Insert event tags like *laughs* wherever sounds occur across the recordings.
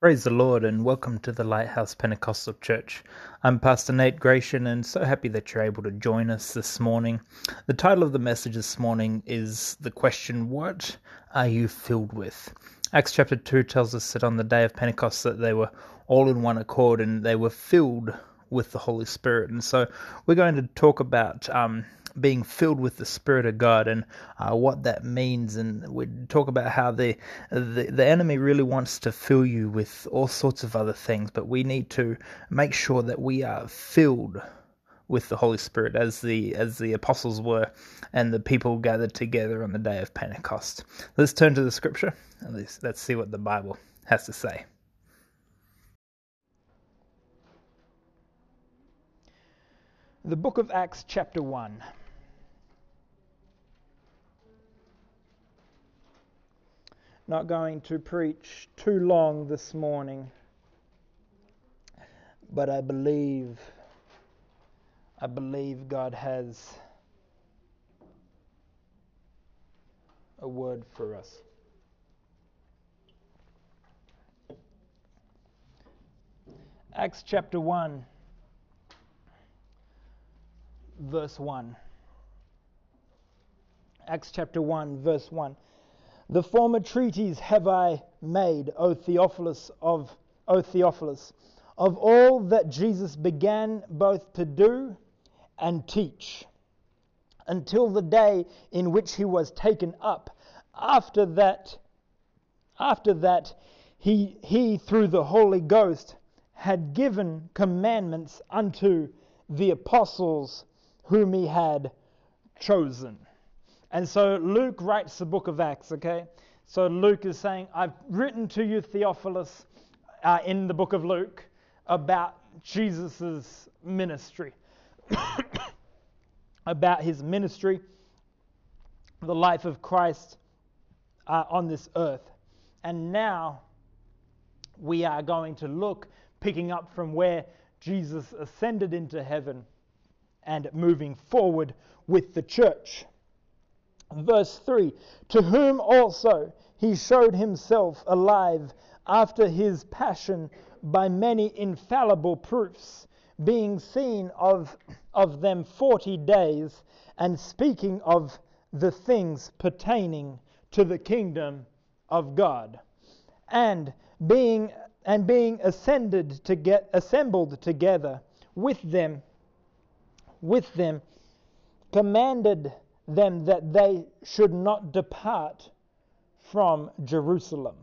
Praise the Lord and welcome to the Lighthouse Pentecostal Church. I'm Pastor Nate Gratian and so happy that you're able to join us this morning. The title of the message this morning is the question, What are you filled with? Acts chapter 2 tells us that on the day of Pentecost that they were all in one accord and they were filled with the Holy Spirit. And so we're going to talk about um, being filled with the Spirit of God and uh, what that means. And we talk about how the, the the enemy really wants to fill you with all sorts of other things, but we need to make sure that we are filled with the Holy Spirit as the as the apostles were and the people gathered together on the day of Pentecost. Let's turn to the scripture and let's, let's see what the Bible has to say. The book of Acts chapter 1 not going to preach too long this morning, but I believe I believe God has a word for us. Acts chapter 1 verse 1 Acts chapter 1 verse 1 the former treatise have I made, O Theophilus, of O Theophilus, of all that Jesus began both to do and teach, until the day in which he was taken up. After that, after that, he, he through the Holy Ghost had given commandments unto the apostles whom he had chosen. And so Luke writes the book of Acts, okay? So Luke is saying, I've written to you, Theophilus, uh, in the book of Luke, about Jesus' ministry, *coughs* about his ministry, the life of Christ uh, on this earth. And now we are going to look, picking up from where Jesus ascended into heaven and moving forward with the church. Verse 3 To whom also he showed himself alive after his passion by many infallible proofs, being seen of, of them forty days, and speaking of the things pertaining to the kingdom of God. And being and being ascended to get assembled together with them with them commanded them that they should not depart from Jerusalem,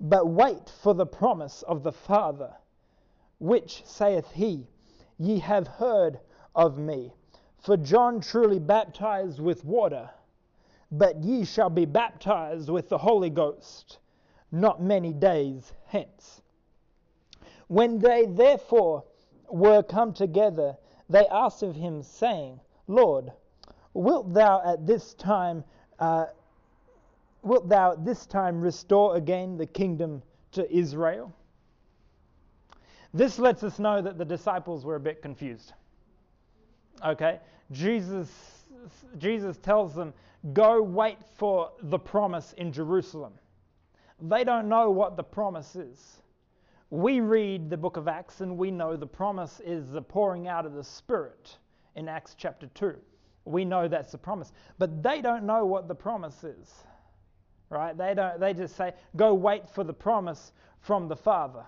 but wait for the promise of the Father, which saith he, Ye have heard of me. For John truly baptized with water, but ye shall be baptized with the Holy Ghost not many days hence. When they therefore were come together, they asked of him, saying, Lord, wilt thou at this time uh, wilt thou at this time restore again the kingdom to Israel? This lets us know that the disciples were a bit confused. Okay? Jesus Jesus tells them, "Go wait for the promise in Jerusalem." They don't know what the promise is. We read the book of Acts and we know the promise is the pouring out of the Spirit in Acts chapter 2. We know that's the promise. But they don't know what the promise is. Right? They don't they just say, go wait for the promise from the Father.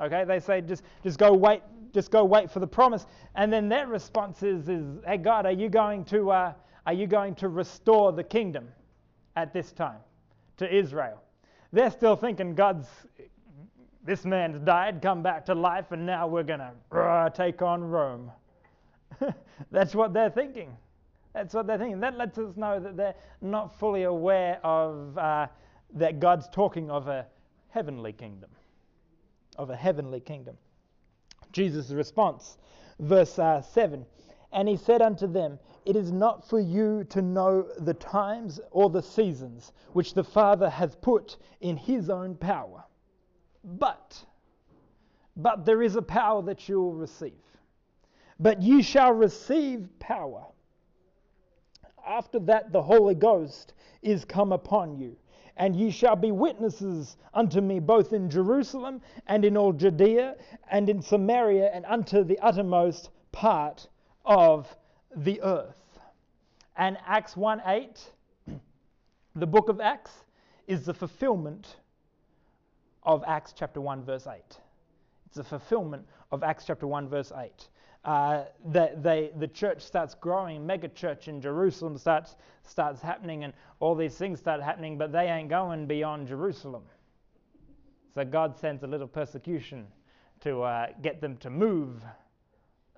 Okay? They say just just go wait just go wait for the promise. And then their response is, is hey God, are you going to uh, are you going to restore the kingdom at this time to Israel? They're still thinking God's this man's died, come back to life, and now we're going to uh, take on Rome. *laughs* That's what they're thinking. That's what they're thinking. That lets us know that they're not fully aware of uh, that God's talking of a heavenly kingdom. Of a heavenly kingdom. Jesus' response, verse uh, 7 And he said unto them, It is not for you to know the times or the seasons which the Father hath put in his own power. But, but there is a power that you will receive. But ye shall receive power after that the Holy Ghost is come upon you, And ye shall be witnesses unto me both in Jerusalem and in all Judea and in Samaria and unto the uttermost part of the earth. And Acts 1 8, *clears throat* the book of Acts, is the fulfillment of Acts chapter 1, verse 8. It's the fulfillment of Acts chapter 1, verse 8. Uh, that they, the church starts growing, mega church in Jerusalem starts, starts happening, and all these things start happening, but they ain't going beyond Jerusalem. So God sends a little persecution to uh, get them to move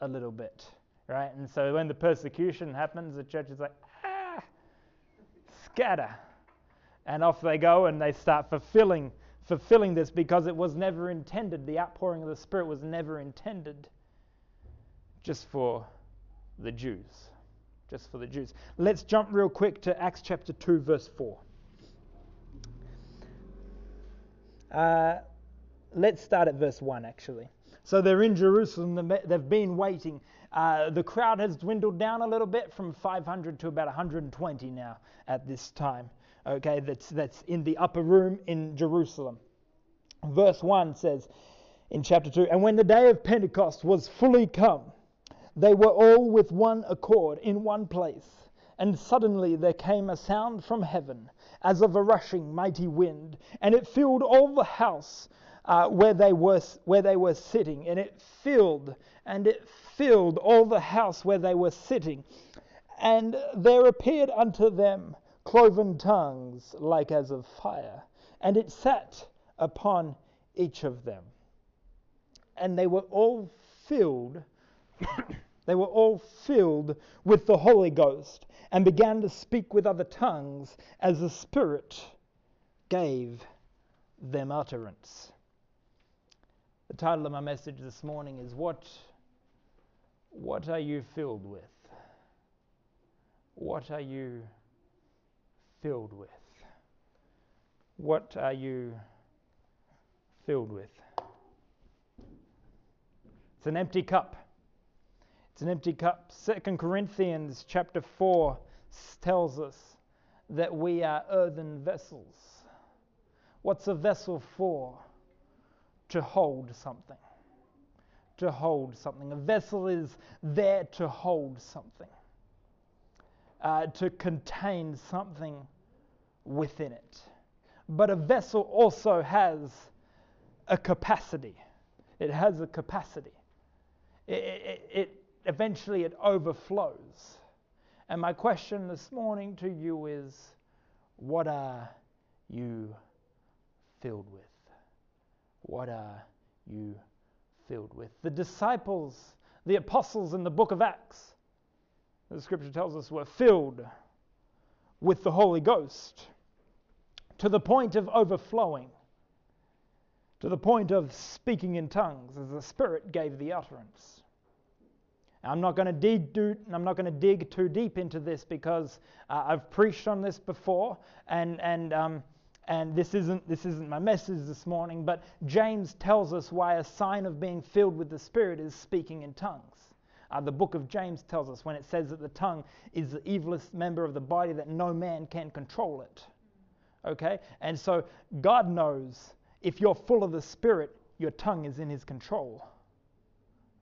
a little bit, right? And so when the persecution happens, the church is like, ah, scatter. And off they go and they start fulfilling fulfilling this because it was never intended. The outpouring of the Spirit was never intended just for the Jews. Just for the Jews. Let's jump real quick to Acts chapter 2, verse 4. Uh, let's start at verse 1, actually. So they're in Jerusalem, they've been waiting. Uh, the crowd has dwindled down a little bit from 500 to about 120 now at this time okay, that's, that's in the upper room in Jerusalem. Verse 1 says in chapter 2 And when the day of Pentecost was fully come, they were all with one accord in one place. And suddenly there came a sound from heaven, as of a rushing mighty wind, and it filled all the house uh, where they were where they were sitting, and it filled and it filled all the house where they were sitting. And there appeared unto them cloven tongues like as of fire, and it sat upon each of them. And they were all filled, they were all filled with the Holy Ghost, and began to speak with other tongues as the Spirit gave them utterance. The title of my message this morning is What, what are you filled with? What are you filled with? What are you filled with? It's an empty cup. It's an empty cup. Second Corinthians chapter 4 tells us that we are earthen vessels. What's a vessel for? To hold something. To hold something. A vessel is there to hold something uh, to contain something within it. But a vessel also has a capacity. It has a capacity. It, it, it eventually it overflows. And my question this morning to you is what are you filled with? What are you filled with? The disciples, the apostles in the book of Acts, the scripture tells us were filled with the Holy Ghost to the point of overflowing, to the point of speaking in tongues as the Spirit gave the utterance. I'm not going to dig. I'm not going to dig too deep into this because uh, I've preached on this before, and and um, and this isn't this isn't my message this morning. But James tells us why a sign of being filled with the Spirit is speaking in tongues. Uh, the book of James tells us when it says that the tongue is the evilest member of the body that no man can control it. Okay? And so God knows if you're full of the Spirit, your tongue is in His control.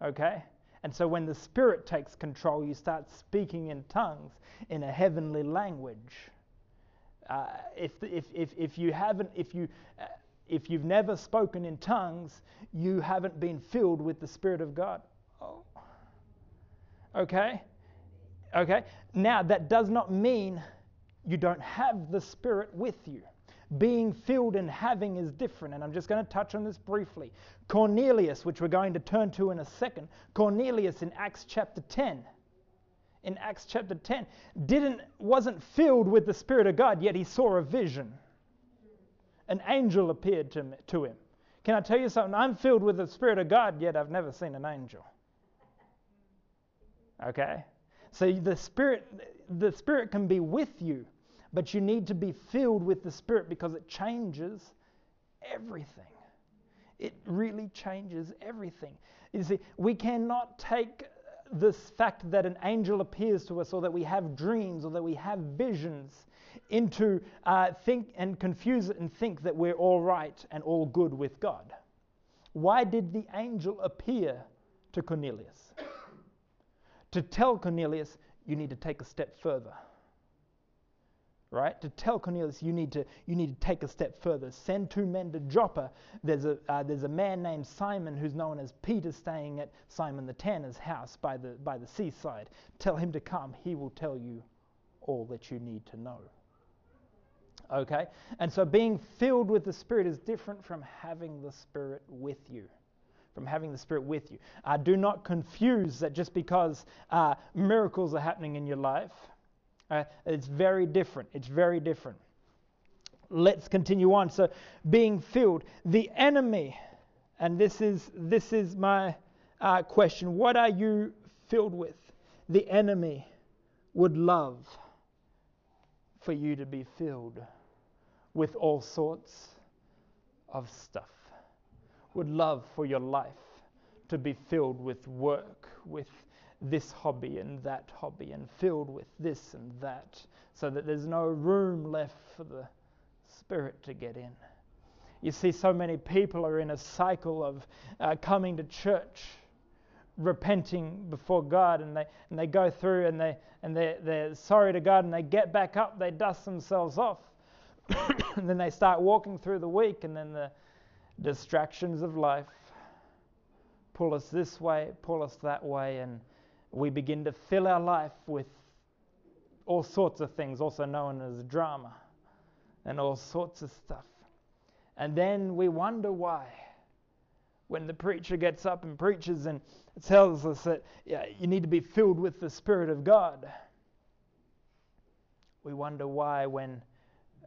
Okay? And so when the Spirit takes control, you start speaking in tongues in a heavenly language. Uh, if, if, if, if you haven't, if you, uh, if you've never spoken in tongues, you haven't been filled with the Spirit of God. Oh. Okay? Okay? Now, that does not mean you don't have the Spirit with you. Being filled and having is different, and I'm just going to touch on this briefly. Cornelius, which we're going to turn to in a second, Cornelius in Acts chapter 10, in Acts chapter 10, didn't, wasn't filled with the Spirit of God, yet he saw a vision. An angel appeared to, me, to him. Can I tell you something? I'm filled with the Spirit of God, yet I've never seen an angel. Okay? So the Spirit, the Spirit can be with you, but you need to be filled with the Spirit because it changes everything. It really changes everything. You see, we cannot take this fact that an angel appears to us or that we have dreams or that we have visions into uh, think and confuse it and think that we're all right and all good with God. Why did the angel appear to Cornelius? To tell Cornelius, you need to take a step further right? To tell Cornelius, you need to, you need to take a step further. Send two men to Joppa. There's a, uh, there's a man named Simon who's known as Peter staying at Simon the Tanner's house by the, by the seaside. Tell him to come. He will tell you all that you need to know. Okay? And so being filled with the Spirit is different from having the Spirit with you. From having the Spirit with you. Uh, do not confuse that just because uh, miracles are happening in your life, uh, it's very different. It's very different. Let's continue on. So, being filled, the enemy, and this is this is my uh, question. What are you filled with? The enemy would love for you to be filled with all sorts of stuff. Would love for your life to be filled with work, with this hobby and that hobby and filled with this and that so that there's no room left for the Spirit to get in. You see, so many people are in a cycle of uh, coming to church, repenting before God, and they, and they go through and, they, and they, they're sorry to God, and they get back up, they dust themselves off, *coughs* and then they start walking through the week, and then the distractions of life pull us this way, pull us that way, and we begin to fill our life with all sorts of things, also known as drama, and all sorts of stuff. And then we wonder why. When the preacher gets up and preaches and tells us that yeah, you need to be filled with the Spirit of God, we wonder why, when,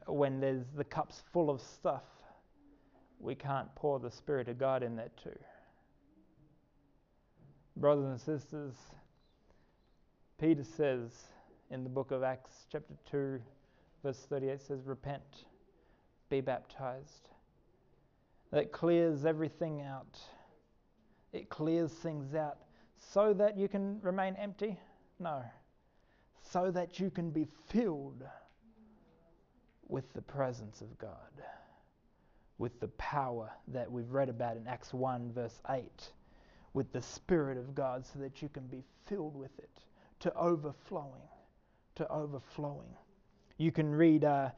when there's the cups full of stuff, we can't pour the Spirit of God in there too. Brothers and sisters, Peter says in the book of Acts, chapter 2, verse 38 says, Repent, be baptized. That clears everything out. It clears things out so that you can remain empty? No. So that you can be filled with the presence of God, with the power that we've read about in Acts 1, verse 8, with the Spirit of God, so that you can be filled with it to overflowing, to overflowing. You can read, uh,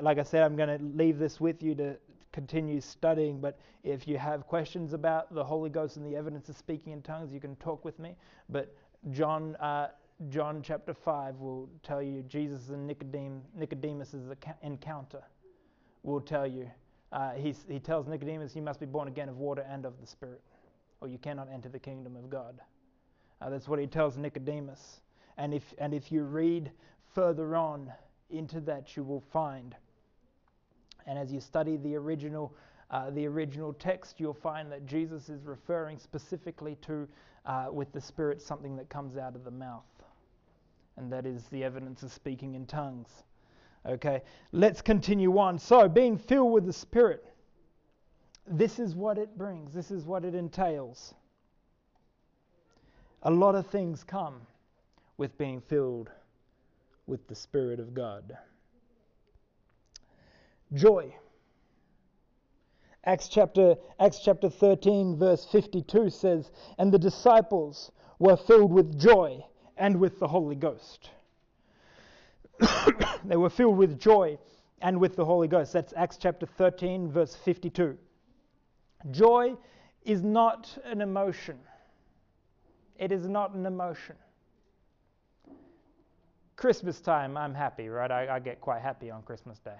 like I said, I'm going to leave this with you to continue studying, but if you have questions about the Holy Ghost and the evidence of speaking in tongues, you can talk with me. But John, uh, John chapter 5 will tell you Jesus and Nicodem, Nicodemus' encounter will tell you. Uh, he tells Nicodemus, You must be born again of water and of the Spirit, or you cannot enter the kingdom of God. Uh, that's what he tells Nicodemus. And if, and if you read further on into that, you will find. And as you study the original, uh, the original text, you'll find that Jesus is referring specifically to, uh, with the Spirit, something that comes out of the mouth. And that is the evidence of speaking in tongues. Okay, let's continue on. So, being filled with the Spirit, this is what it brings, this is what it entails. A lot of things come with being filled with the Spirit of God. Joy. Acts chapter, Acts chapter 13, verse 52 says, And the disciples were filled with joy and with the Holy Ghost. *coughs* they were filled with joy and with the Holy Ghost. That's Acts chapter 13, verse 52. Joy is not an emotion. It is not an emotion. Christmas time, I'm happy, right? I, I, get quite happy on Christmas Day.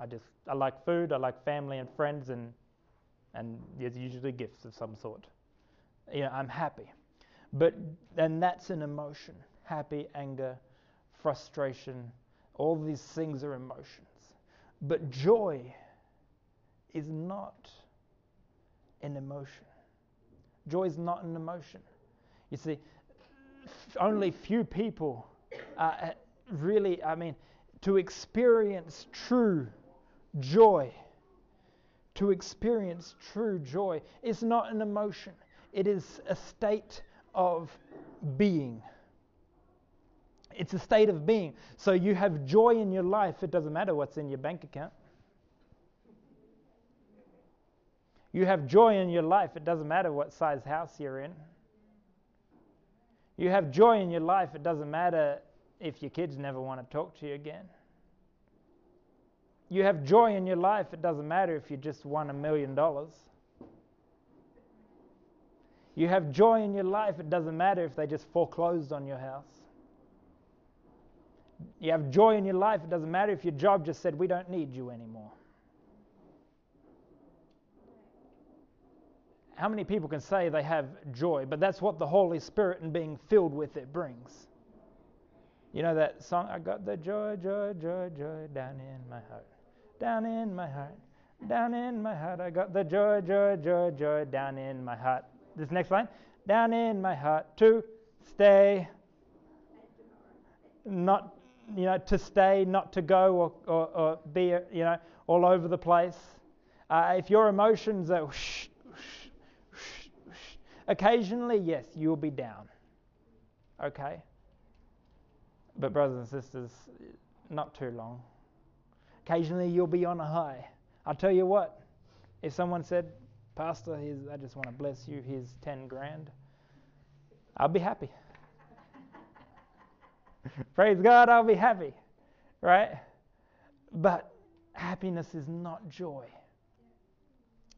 I just I like food, I like family and friends, and and there's usually gifts of some sort. You know, I'm happy, but and that's an emotion: happy, anger, frustration. All these things are emotions, but joy is not an emotion. Joy is not an emotion. You see, only few people uh, really, I mean, to experience true joy, to experience true joy is not an emotion, it is a state of being. It's a state of being. So you have joy in your life. It doesn't matter what's in your bank account. You have joy in your life. It doesn't matter what size house you're in. You have joy in your life. It doesn't matter if your kids never want to talk to you again. You have joy in your life. It doesn't matter if you just won a million dollars. You have joy in your life. It doesn't matter if they just foreclosed on your house. You have joy in your life. It doesn't matter if your job just said, We don't need you anymore. How many people can say they have joy? But that's what the Holy Spirit and being filled with it brings. You know that song, I got the joy, joy, joy, joy down in my heart. Down in my heart. Down in my heart. I got the joy, joy, joy, joy down in my heart. This next line. Down in my heart to stay. Not, you know, to stay, not to go or, or, or be, you know, all over the place. Uh, if your emotions are whoosh, Occasionally, yes, you'll be down. Okay? But, brothers and sisters, not too long. Occasionally, you'll be on a high. I'll tell you what, if someone said, Pastor, I just want to bless you, here's 10 grand, I'll be happy. *laughs* Praise God, I'll be happy. Right? But happiness is not joy.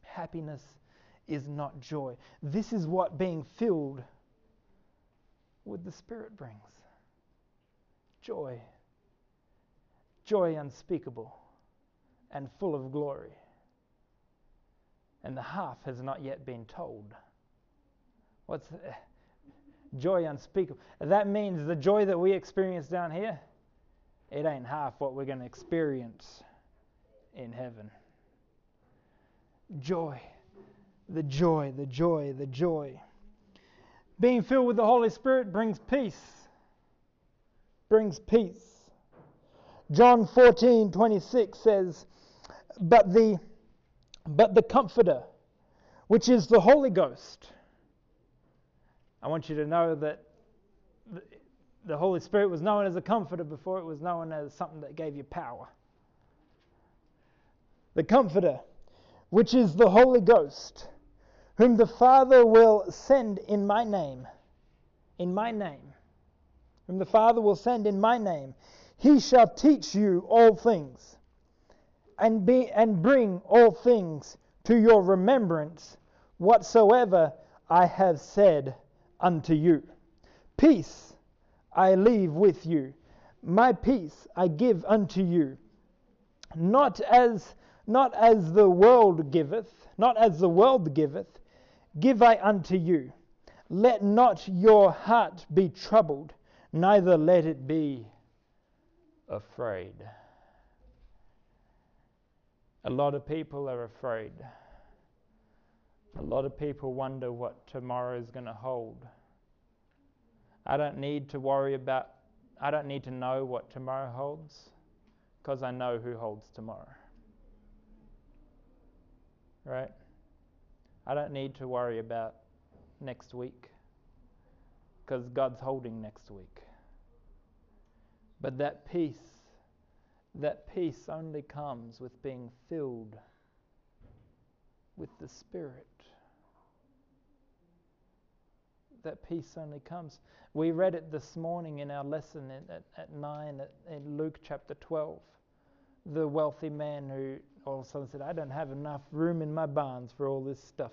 Happiness is not joy. This is what being filled with the Spirit brings joy. Joy unspeakable and full of glory. And the half has not yet been told. What's *laughs* joy unspeakable? That means the joy that we experience down here, it ain't half what we're going to experience in heaven. Joy the joy, the joy, the joy. Being filled with the Holy Spirit brings peace. Brings peace. John 14, 26 says, But the but the Comforter, which is the Holy Ghost. I want you to know that the Holy Spirit was known as a comforter before it was known as something that gave you power. The Comforter, which is the Holy Ghost, whom the Father will send in my name. In my name. Whom the Father will send in my name. He shall teach you all things and, be, and bring all things to your remembrance whatsoever I have said unto you. Peace I leave with you, my peace I give unto you. Not as not as the world giveth, not as the world giveth, give I unto you. Let not your heart be troubled, neither let it be afraid. A lot of people are afraid. A lot of people wonder what tomorrow is going to hold. I don't need to worry about, I don't need to know what tomorrow holds because I know who holds tomorrow. Right? I don't need to worry about next week because God's holding next week. But that peace, that peace only comes with being filled with the Spirit. That peace only comes. We read it this morning in our lesson at, at 9 at, in Luke chapter 12. The wealthy man who all of a sudden said, I don't have enough room in my barns for all this stuff.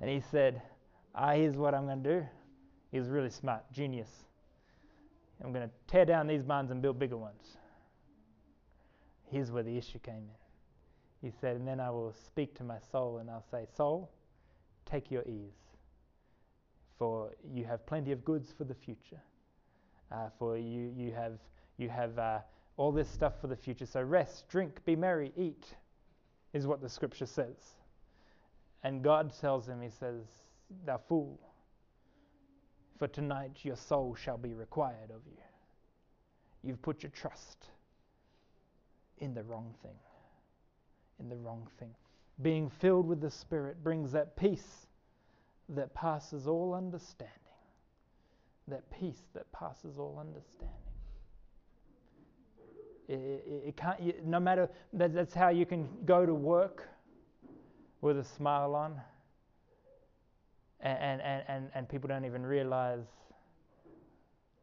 And he said, Ah, here's what I'm going to do. He was really smart, genius. I'm going to tear down these barns and build bigger ones. Here's where the issue came in. He said, And then I will speak to my soul and I'll say, Soul, take your ease, for you have plenty of goods for the future. Uh, for you, you have, you have uh, all this stuff for the future. So rest, drink, be merry, eat, is what the scripture says. And God tells him, He says, Thou fool, for tonight your soul shall be required of you. You've put your trust in the wrong thing. In the wrong thing. Being filled with the Spirit brings that peace that passes all understanding. that peace that passes all understanding. It, it, can't, you, no matter, that, that's how you can go to work with a smile on, and, and, and, and people don't even realize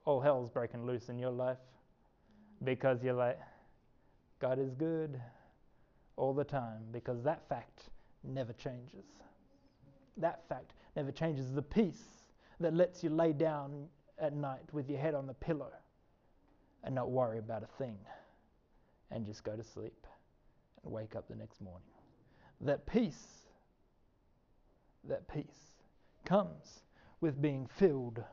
all hell's breaking loose in your life because you're like, God is good all the time because that fact never changes. That fact never changes. The peace that lets you lay down at night with your head on the pillow and not worry about a thing and just go to sleep and wake up the next morning. That peace, that peace comes with being filled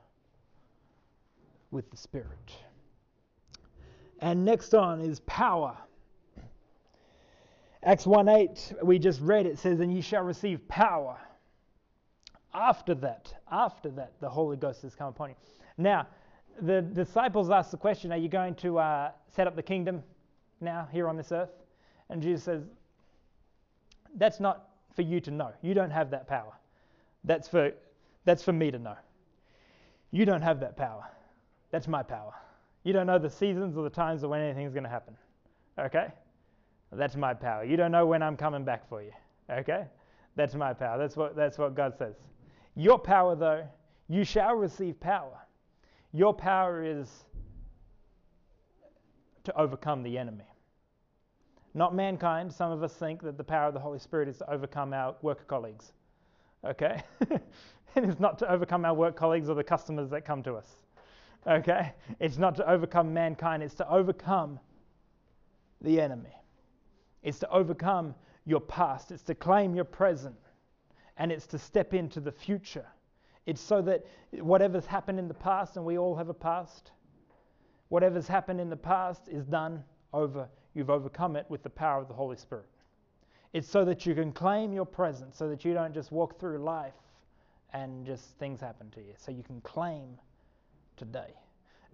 with the Spirit. And next on is power. Acts 1 8, we just read it says, And ye shall receive power. After that, after that, the Holy Ghost has come upon you. Now, the disciples asked the question, Are you going to uh, set up the kingdom now here on this earth? And Jesus says, That's not for you to know. You don't have that power. That's for, that's for me to know. You don't have that power. That's my power. You don't know the seasons or the times or when anything's going to happen. Okay? That's my power. You don't know when I'm coming back for you. Okay? That's my power. That's what, that's what God says. Your power, though, you shall receive power. Your power is to overcome the enemy. Not mankind. Some of us think that the power of the Holy Spirit is to overcome our work colleagues. Okay? And *laughs* it is not to overcome our work colleagues or the customers that come to us. Okay? It's not to overcome mankind, it's to overcome the enemy. It's to overcome your past, it's to claim your present, and it's to step into the future. It's so that whatever's happened in the past, and we all have a past, whatever's happened in the past is done over. You've overcome it with the power of the Holy Spirit. It's so that you can claim your present, so that you don't just walk through life and just things happen to you. So you can claim today.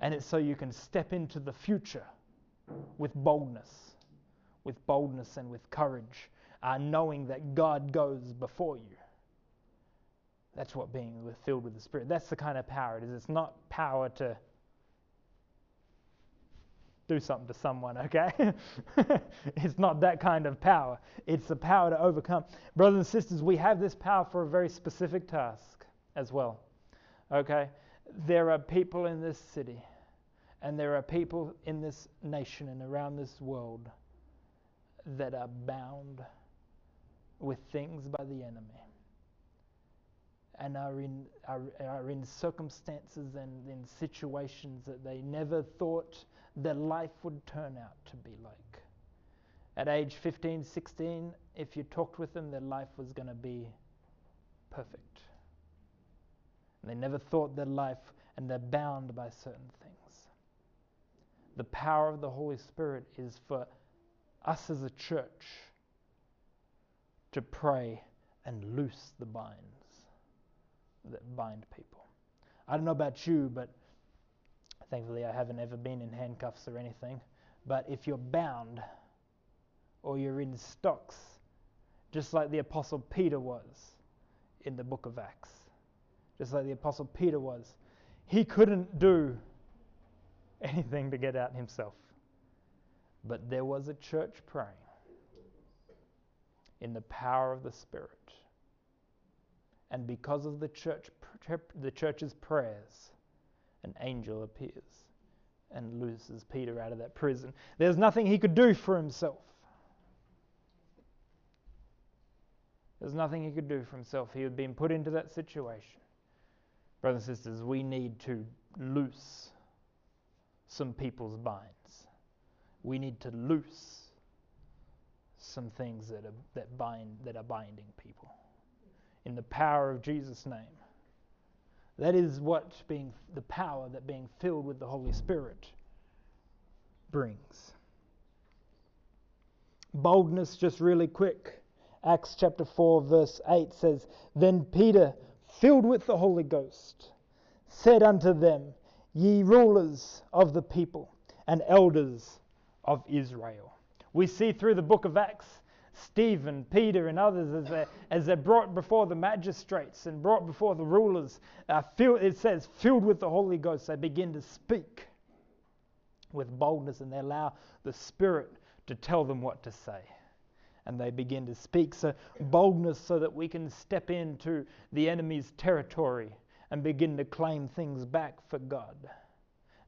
And it's so you can step into the future with boldness, with boldness and with courage, uh, knowing that God goes before you. That's what being filled with the Spirit. That's the kind of power it is. It's not power to do something to someone, *laughs* okay? it's not that kind of power. It's the power to overcome. Brothers and sisters, we have this power for a very specific task as well, okay? there are people in this city and there are people in this nation and around this world that are bound with things by the enemy and are in, are, are in circumstances and in situations that they never thought their life would turn out to be like. At age 15, 16, if you talked with them, their life was going to be perfect. And they never thought their life, and they're bound by certain things. The power of the Holy Spirit is for us as a church to pray and loose the binds that bind people. I don't know about you, but thankfully I haven't ever been in handcuffs or anything. But if you're bound or you're in stocks, just like the Apostle Peter was in the book of Acts, just like the Apostle Peter was. He couldn't do anything to get out himself. But there was a church praying in the power of the Spirit. And because of the church, the church's prayers, an angel appears and looses Peter out of that prison. There's nothing he could do for himself. There's nothing he could do for himself. He had been put into that situation. Brothers and sisters, we need to loose some people's binds. We need to loose some things that are, that bind that are binding people. In the power of Jesus' name. That is what being the power that being filled with the Holy Spirit brings. Boldness, just really quick. Acts chapter 4, verse 8 says, Then Peter filled with the Holy Ghost, said unto them, Ye rulers of the people and elders of Israel. We see through the book of Acts Stephen, Peter, and others as they're, as they're brought before the magistrates and brought before the rulers, uh, filled, it says, filled with the Holy Ghost, they begin to speak with boldness and they allow the Spirit to tell them what to say. And they begin to speak. So, boldness so that we can step into the enemy's territory and begin to claim things back for God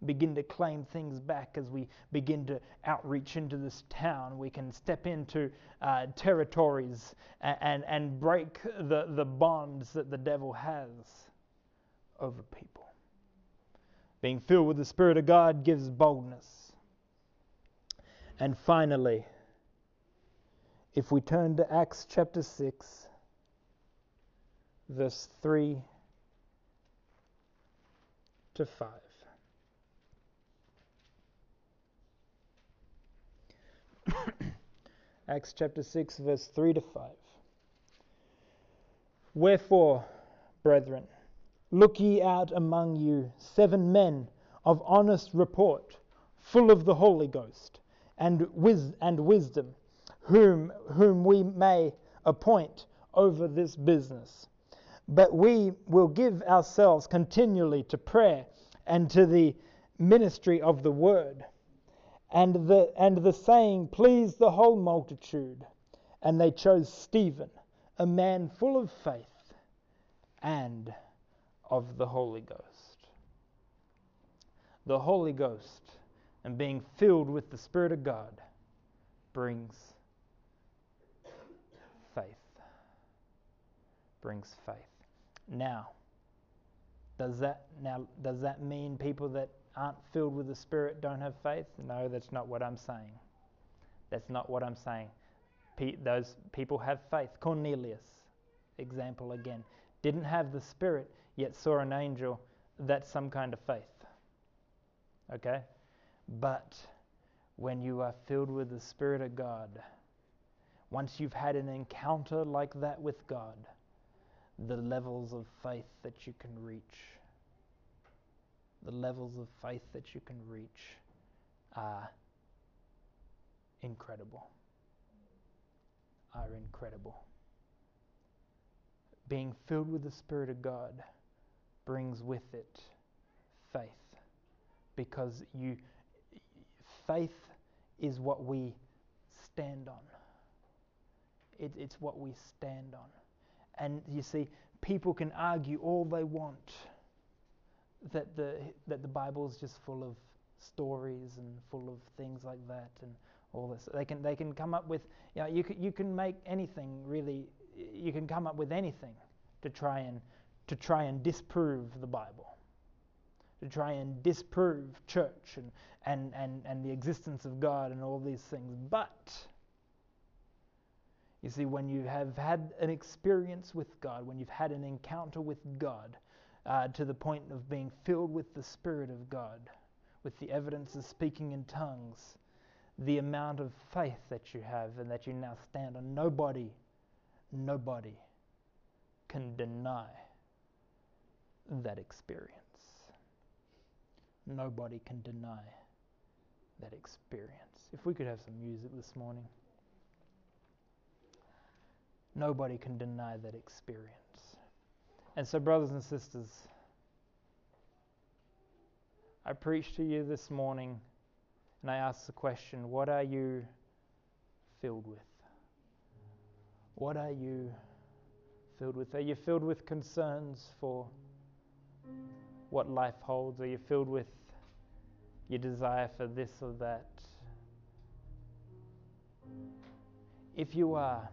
begin to claim things back as we begin to outreach into this town. We can step into uh, territories and, and, and break the, the bonds that the devil has over people. Being filled with the Spirit of God gives boldness. And finally, if we turn to Acts chapter 6, verse 3 to 5. Acts chapter 6, verse 3 to 5. Wherefore, brethren, look ye out among you seven men of honest report, full of the Holy Ghost and, wis- and wisdom, whom, whom we may appoint over this business. But we will give ourselves continually to prayer and to the ministry of the word. And the, and the saying pleased the whole multitude. And they chose Stephen, a man full of faith and of the Holy Ghost. The Holy Ghost and being filled with the Spirit of God brings faith. Brings faith. Now, does that now does that mean people that aren't filled with the Spirit don't have faith? No, that's not what I'm saying. That's not what I'm saying. Pe- those people have faith. Cornelius, example again, didn't have the Spirit, yet saw an angel. That's some kind of faith. Okay? But when you are filled with the Spirit of God, once you've had an encounter like that with God, the levels of faith that you can reach the levels of faith that you can reach are incredible. Are incredible. Being filled with the Spirit of God brings with it faith because you faith is what we stand on. It, it's what we stand on. And you see, people can argue all they want that the that the Bible is just full of stories and full of things like that and all this. They can they can come up with you know you can, you can make anything really you can come up with anything to try and to try and disprove the Bible. To try and disprove church and, and, and, and the existence of God and all these things. But you see, when you have had an experience with God, when you've had an encounter with God, uh, to the point of being filled with the Spirit of God, with the evidence of speaking in tongues, the amount of faith that you have and that you now stand on. Nobody, nobody can deny that experience. Nobody can deny that experience. If we could have some music this morning. Nobody can deny that experience. And so, brothers and sisters, I preach to you this morning and I ask the question what are you filled with? What are you filled with? Are you filled with concerns for what life holds? Are you filled with your desire for this or that? If you are,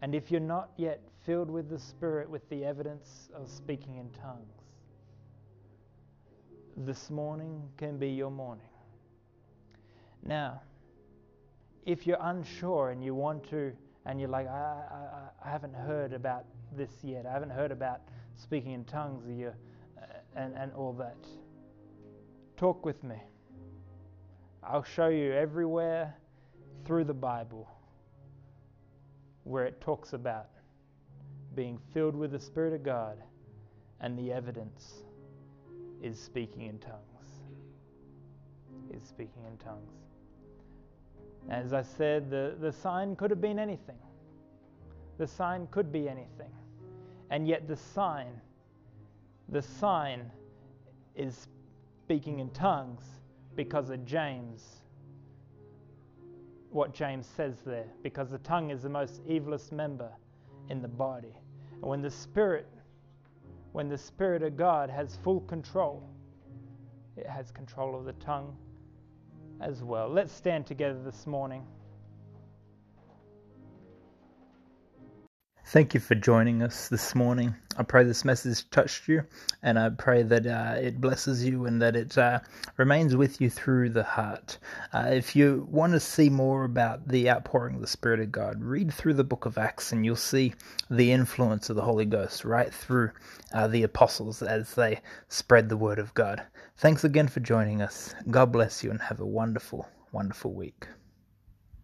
and if you're not yet filled with the Spirit with the evidence of speaking in tongues, this morning can be your morning. Now, if you're unsure and you want to, and you're like, I, I, I haven't heard about this yet, I haven't heard about speaking in tongues you, uh, and, and all that, talk with me. I'll show you everywhere through the Bible where it talks about being filled with the Spirit of God and the evidence is speaking in tongues. Is speaking in tongues. As I said, the, the sign could have been anything. The sign could be anything. And yet the sign, the sign is speaking in tongues because of James. What James says there, because the tongue is the most evilest member in the body. And when the Spirit, when the Spirit of God has full control, it has control of the tongue as well. Let's stand together this morning. Thank you for joining us this morning. I pray this message touched you, and I pray that uh, it blesses you and that it uh, remains with you through the heart. Uh, if you want to see more about the outpouring of the Spirit of God, read through the book of Acts, and you'll see the influence of the Holy Ghost right through uh, the apostles as they spread the word of God. Thanks again for joining us. God bless you, and have a wonderful, wonderful week.